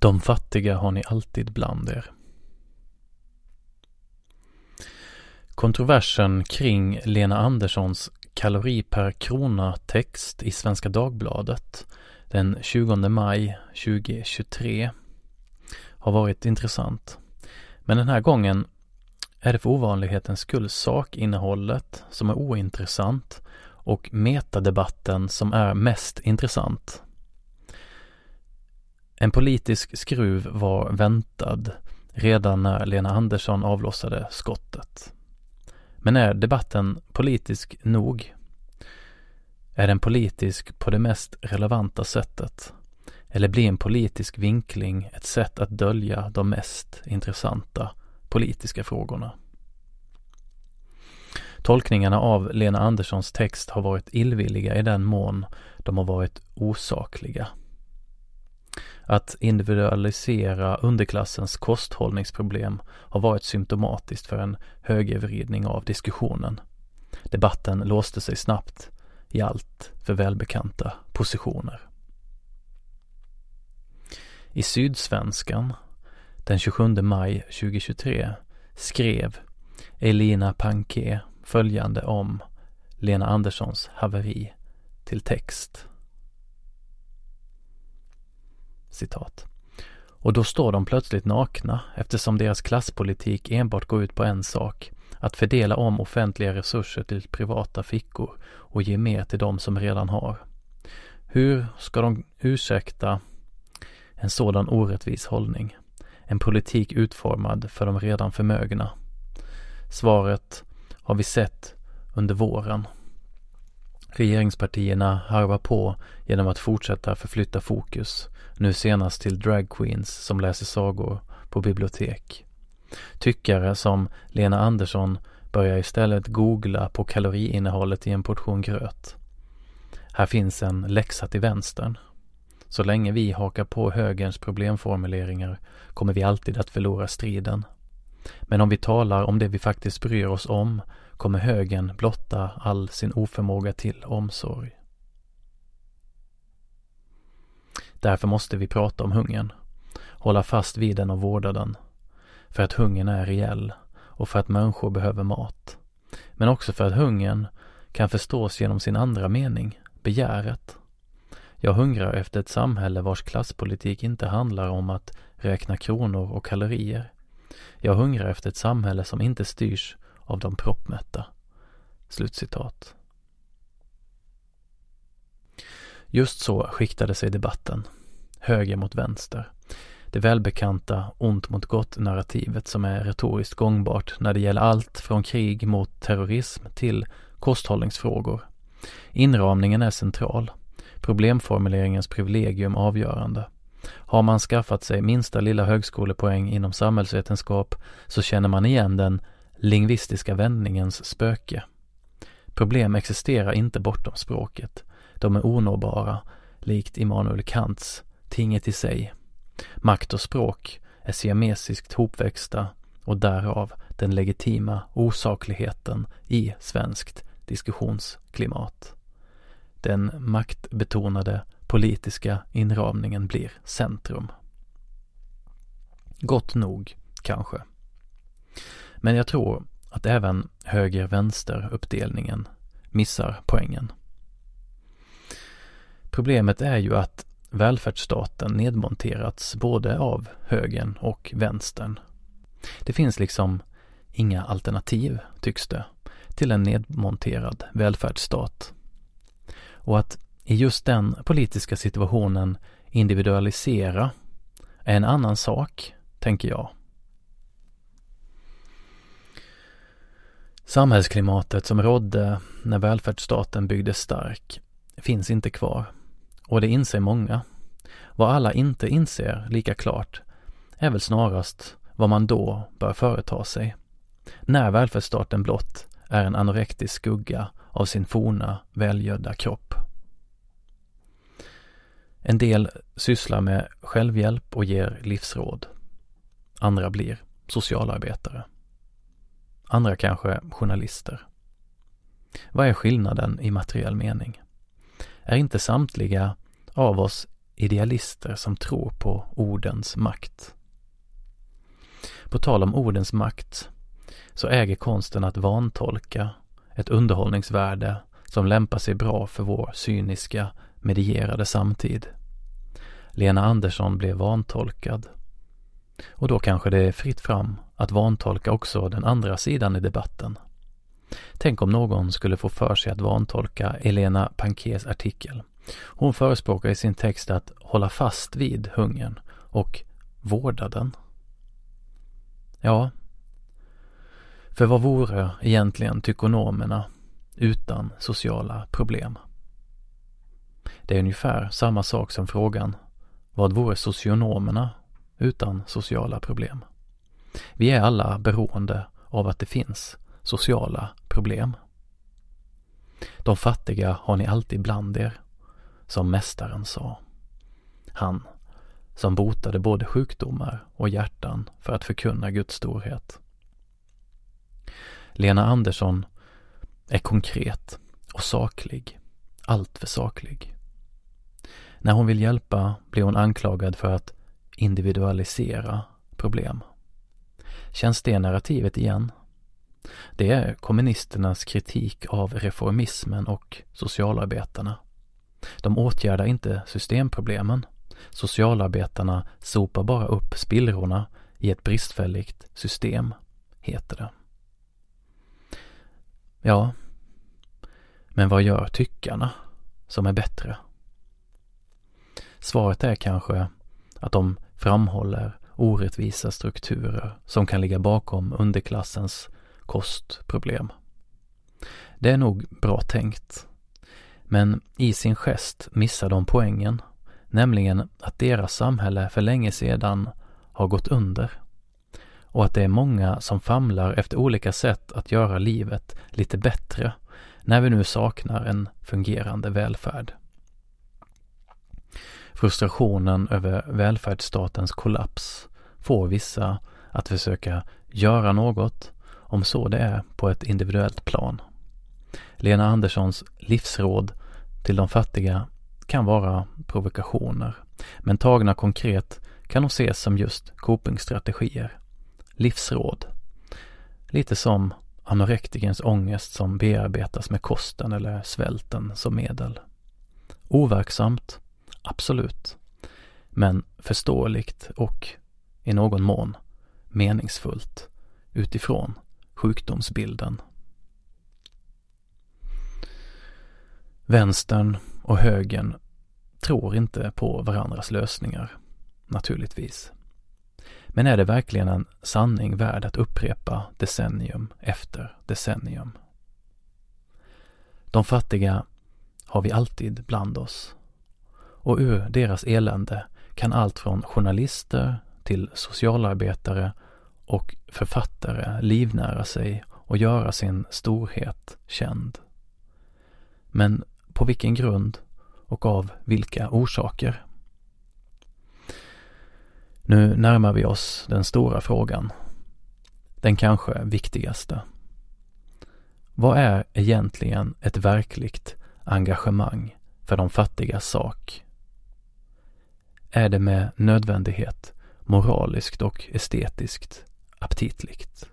De fattiga har ni alltid bland er. Kontroversen kring Lena Anderssons kalori per krona-text i Svenska Dagbladet den 20 maj 2023 har varit intressant. Men den här gången är det för ovanlighetens skull sakinnehållet som är ointressant och metadebatten som är mest intressant. En politisk skruv var väntad redan när Lena Andersson avlossade skottet. Men är debatten politisk nog? Är den politisk på det mest relevanta sättet? Eller blir en politisk vinkling ett sätt att dölja de mest intressanta politiska frågorna? Tolkningarna av Lena Anderssons text har varit illvilliga i den mån de har varit osakliga. Att individualisera underklassens kosthållningsproblem har varit symptomatiskt för en högervridning av diskussionen. Debatten låste sig snabbt i allt för välbekanta positioner. I Sydsvenskan den 27 maj 2023 skrev Elina Panke följande om Lena Anderssons haveri till text. Citat. Och då står de plötsligt nakna eftersom deras klasspolitik enbart går ut på en sak, att fördela om offentliga resurser till privata fickor och ge mer till de som redan har. Hur ska de ursäkta en sådan orättvis hållning? En politik utformad för de redan förmögna? Svaret har vi sett under våren. Regeringspartierna harvar på genom att fortsätta förflytta fokus, nu senast till dragqueens som läser sagor på bibliotek. Tyckare som Lena Andersson börjar istället googla på kaloriinnehållet i en portion gröt. Här finns en läxa till vänstern. Så länge vi hakar på högerns problemformuleringar kommer vi alltid att förlora striden. Men om vi talar om det vi faktiskt bryr oss om kommer högern blotta all sin oförmåga till omsorg. Därför måste vi prata om hungern, hålla fast vid den och vårda den. För att hungern är reell och för att människor behöver mat. Men också för att hungern kan förstås genom sin andra mening, begäret. Jag hungrar efter ett samhälle vars klasspolitik inte handlar om att räkna kronor och kalorier. Jag hungrar efter ett samhälle som inte styrs av de proppmätta. Slutcitat. Just så skiktade sig debatten. Höger mot vänster. Det välbekanta ont mot gott-narrativet som är retoriskt gångbart när det gäller allt från krig mot terrorism till kosthållningsfrågor. Inramningen är central. Problemformuleringens privilegium avgörande. Har man skaffat sig minsta lilla högskolepoäng inom samhällsvetenskap så känner man igen den lingvistiska vändningens spöke. Problem existerar inte bortom språket. De är onåbara, likt Immanuel Kants tinget i sig. Makt och språk är siamesiskt hopväxta och därav den legitima osakligheten i svenskt diskussionsklimat. Den maktbetonade politiska inramningen blir centrum. Gott nog, kanske. Men jag tror att även höger-vänster-uppdelningen missar poängen. Problemet är ju att välfärdsstaten nedmonterats både av högern och vänstern. Det finns liksom inga alternativ, tycks det, till en nedmonterad välfärdsstat. Och att i just den politiska situationen individualisera är en annan sak, tänker jag. Samhällsklimatet som rådde när välfärdsstaten byggdes stark finns inte kvar. Och det inser många. Vad alla inte inser lika klart är väl snarast vad man då bör företa sig. När välfärdsstaten blott är en anorektisk skugga av sin forna välgödda kropp. En del sysslar med självhjälp och ger livsråd. Andra blir socialarbetare. Andra kanske journalister. Vad är skillnaden i materiell mening? Är inte samtliga av oss idealister som tror på ordens makt. På tal om ordens makt så äger konsten att vantolka ett underhållningsvärde som lämpar sig bra för vår cyniska, medierade samtid. Lena Andersson blev vantolkad. Och då kanske det är fritt fram att vantolka också den andra sidan i debatten. Tänk om någon skulle få för sig att vantolka Elena Pankes artikel. Hon förespråkar i sin text att hålla fast vid hungern och vårda den. Ja, för vad vore egentligen tykonomerna utan sociala problem? Det är ungefär samma sak som frågan vad vore socionomerna utan sociala problem? Vi är alla beroende av att det finns sociala problem. De fattiga har ni alltid bland er, som mästaren sa. Han som botade både sjukdomar och hjärtan för att förkunna Guds storhet. Lena Andersson är konkret och saklig, alltför saklig. När hon vill hjälpa blir hon anklagad för att individualisera problem. Känns det narrativet igen? Det är kommunisternas kritik av reformismen och socialarbetarna. De åtgärdar inte systemproblemen. Socialarbetarna sopar bara upp spillrorna i ett bristfälligt system, heter det. Ja, men vad gör tyckarna som är bättre? Svaret är kanske att de framhåller orättvisa strukturer som kan ligga bakom underklassens kostproblem. Det är nog bra tänkt. Men i sin gest missar de poängen, nämligen att deras samhälle för länge sedan har gått under och att det är många som famlar efter olika sätt att göra livet lite bättre när vi nu saknar en fungerande välfärd. Frustrationen över välfärdsstatens kollaps får vissa att försöka göra något, om så det är på ett individuellt plan. Lena Anderssons livsråd till de fattiga kan vara provokationer, men tagna konkret kan de ses som just copingstrategier. Livsråd. Lite som anorektikerns ångest som bearbetas med kosten eller svälten som medel. Overksamt, absolut. Men förståeligt och i någon mån meningsfullt utifrån sjukdomsbilden. Vänstern och högern tror inte på varandras lösningar, naturligtvis. Men är det verkligen en sanning värd att upprepa decennium efter decennium? De fattiga har vi alltid bland oss. Och ur deras elände kan allt från journalister till socialarbetare och författare livnära sig och göra sin storhet känd. Men på vilken grund och av vilka orsaker? Nu närmar vi oss den stora frågan. Den kanske viktigaste. Vad är egentligen ett verkligt engagemang för de fattigas sak? Är det med nödvändighet moraliskt och estetiskt aptitligt?